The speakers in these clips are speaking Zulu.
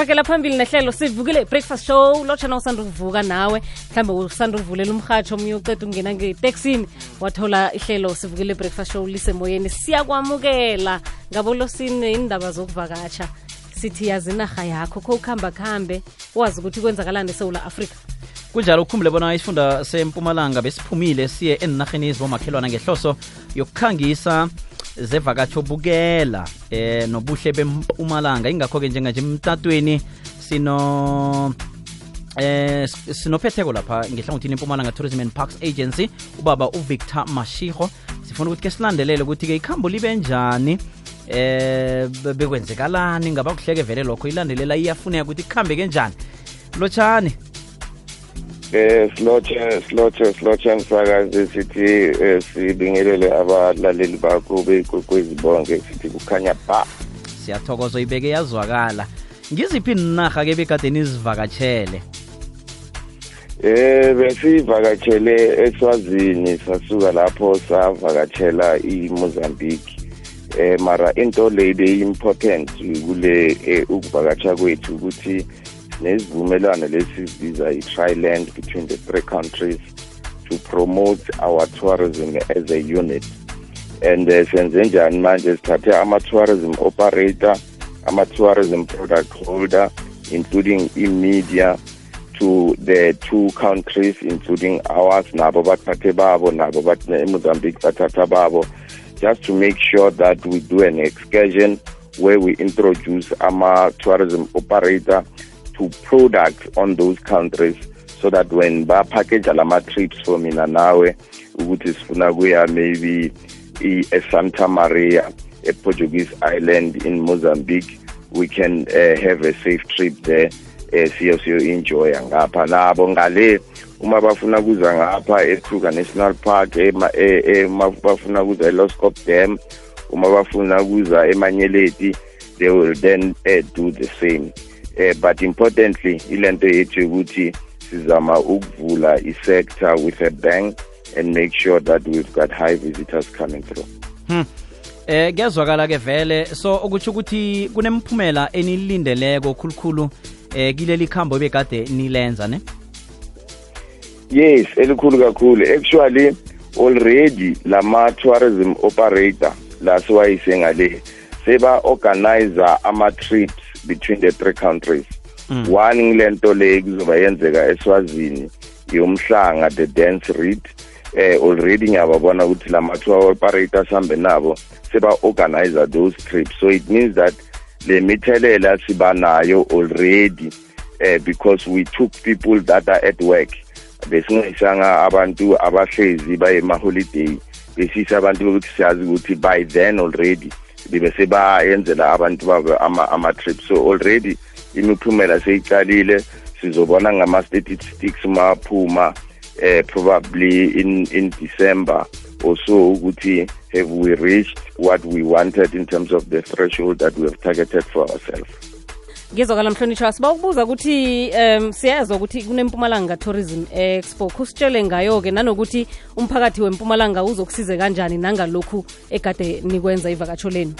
ragela phambili nehlelo sivukile breakfast show. Lotshana usanda ukuvuka nawe mhlawumbe usanda ukuvulela umhatsho omunye uceda ukungena ngeteksini wathola ihlelo sivukile breakfast show lisemoyeni. Siyakwamukela ngabolosini indaba zokuvakatsha sithi yazi inarha yakho kho ukuhamba kuhambe wazi ukuthi kwenzakalani esewula afrika. Kunjalo ukhumbule bona isifunda sempumalanga besiphumile siye enarheni ezibomakhelwana ngehloso yokukhangisa zevakatsho bukela eh nobuhle bempumalanga. Ingakho-ke njenganje emtatweni sino eh sinophetheko lapha ngehlangothini impumalanga tourism and parks agency ubaba uvictor mashiho sifuna ukuthi ke silandelele ukuthi-ke ikhambo libe njani eh bekwenzekalani ngaba kuhleke vele lokho ilandelela iyafuneka ukuthi kuhambe kenjani lotshani eh silotshe silotshe silotshe msakazi sithi eh, sibingelele abalaleli bakho bekwekwezi bonke sithi kukhanya ba. Siyathokoza ibeke yazwakala. Ngiziphi ninarha ke bekade nizivakatshele eh besivakatshele eswazini sasuka lapho savakatshela imozambique. Eh mara into le beyi-important kule eh, ukuvakatsha kwethu ukuthi nesivumelwano lesibiza i-triland between the three countries to promote our tourism as a unit. And uh, senze njani manje? Sithathe ama-tourism operator ama-tourism product holder including i-media to the two countries including ours nabo bathathe babo nabo emozambique bathatha babo just to make sure that we do an excursion where we introduce ama-tourism operator to products on those countries so that when bapackage lama-trips for mina nawe ukuthi sifuna kuya maybe e-santa maria e-portuguese island in mozambique we can uh, have a safe trip there eh siyo siyo enjoy ngapha. Nabo ngale uma bafuna kuza ngapha eKruger National Park ema bafuna kuza eLoscop Dam uma bafuna kuza emanyeleti they will then uh, do the same. Eh but importantly ilento yethu ukuthi sizama ukuvula i-sector with a bank and make sure that we've got high visitors coming through. Hmm. eh kuyazwakala ke vele. So ukuthi ukuthi kunemphumela enilindeleko khulukhulu eh kileli khambo bekade nilenza ne? Yes elikhulu kakhulu. Actually already lama tourism operator la siwayise ngale seba organizer ama trips between the three countries. Mm. one ngilento le kuzoba yenzeka eswazini yomhlanga the dance read eh already ngiyababona ukuthi lama tour operators hambe nabo seba organizer those trips. So it means that le mithelela siba nayo already eh because we took people that are at work. Besingayisanga abantu abahlezi baye ema-holiday besise abantu bokuthi siyazi ukuthi by then already libe sebayenzela abantu babo ama-trip so already imiphumela seyicalile. Sizobona ngama-statistics maphuma eh probably in in December. Also ukuthi have we reached what we wanted in terms of the threshold that we have targeted for ourselves ngizokala mhlonishwa siba ukubuza ukuthi um siyezwa ukuthi kunempumalanga tourism expo. Kusitshele ngayo-ke nanokuthi umphakathi wempumalanga uzokusize kanjani nangalokhu egade nikwenza ivakatsho lenu?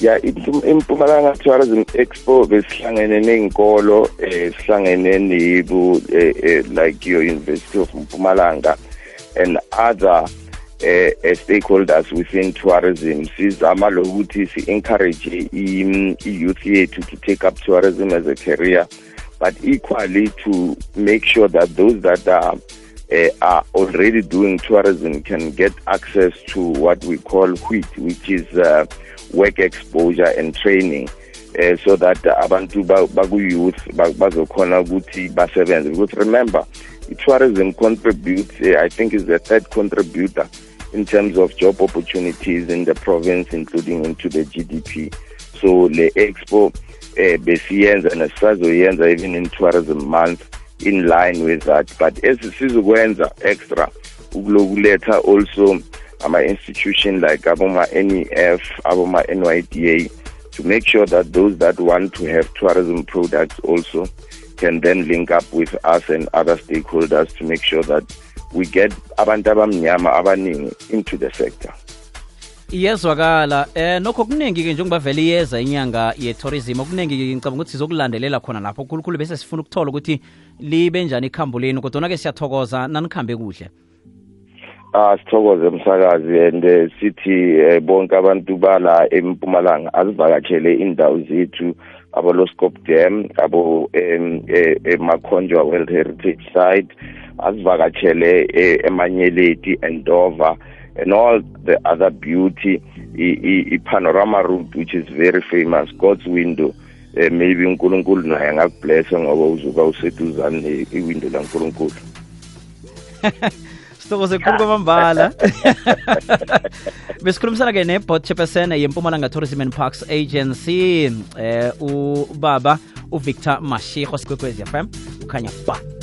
Ya impumalanga tourism expo besihlangene ney'nkolo eh sihlangene nibu eh, eh, like your university of mpumalanga and other eh, stakeholders within tourism sizama lokuthi si-encourage i-youth yethu to take up tourism as a career but equally to make sure that those that are uh, are already doing tourism can get access to what we call WHEAT, which is uh, work exposure and training. Uh, so that abantu baku-youth bazokhona ukuthi basebenze because remember tourism contributes i think is the third contributor in terms of job opportunities in the province, including into the GDP. So the expo uh, besiyenza nesisazoyenza even in tourism month in line with that but as sizokwenza extra ukulokuletha also ama-institution like aboma-nef aboma-nyda to make sure that those that want to have tourism products also can then link up with us and other stakeholders to make sure that we get abantu abamnyama abaningi into the sector. Iyezwakala. Eh nokho kuningi-ke njengoba vele iyeza inyanga ye-tourism okuningi-ke ngicabanga ukuthi sizokulandelela khona lapho. Khulukhulu bese sifuna ukuthola ukuthi libe njani ikhambo lenu kodwa-ke siyathokoza nanikhambe kuhle. Ah sithokoze umsakazi and eh, sithi eh, bonke abantu bala empumalanga azivakatshele indawo zethu. Abo-loscop dam abo em, eh, emakhonjwa world heritage site azivakatshele eh, emanyeleti endover and all the other beauty i- i-panorama route which is very famous god's window eh, maybe unkulunkulu naye angakublessa ngoba uzuka useduzane ne- iwindo lankulunkulu sithokoze khulu kwamambala besikhulumisana-ke nebot chairperson yempumalanga tourism and parks agency. Eh ubaba uvictor mashiko sikwekwezi fm ukhanya ba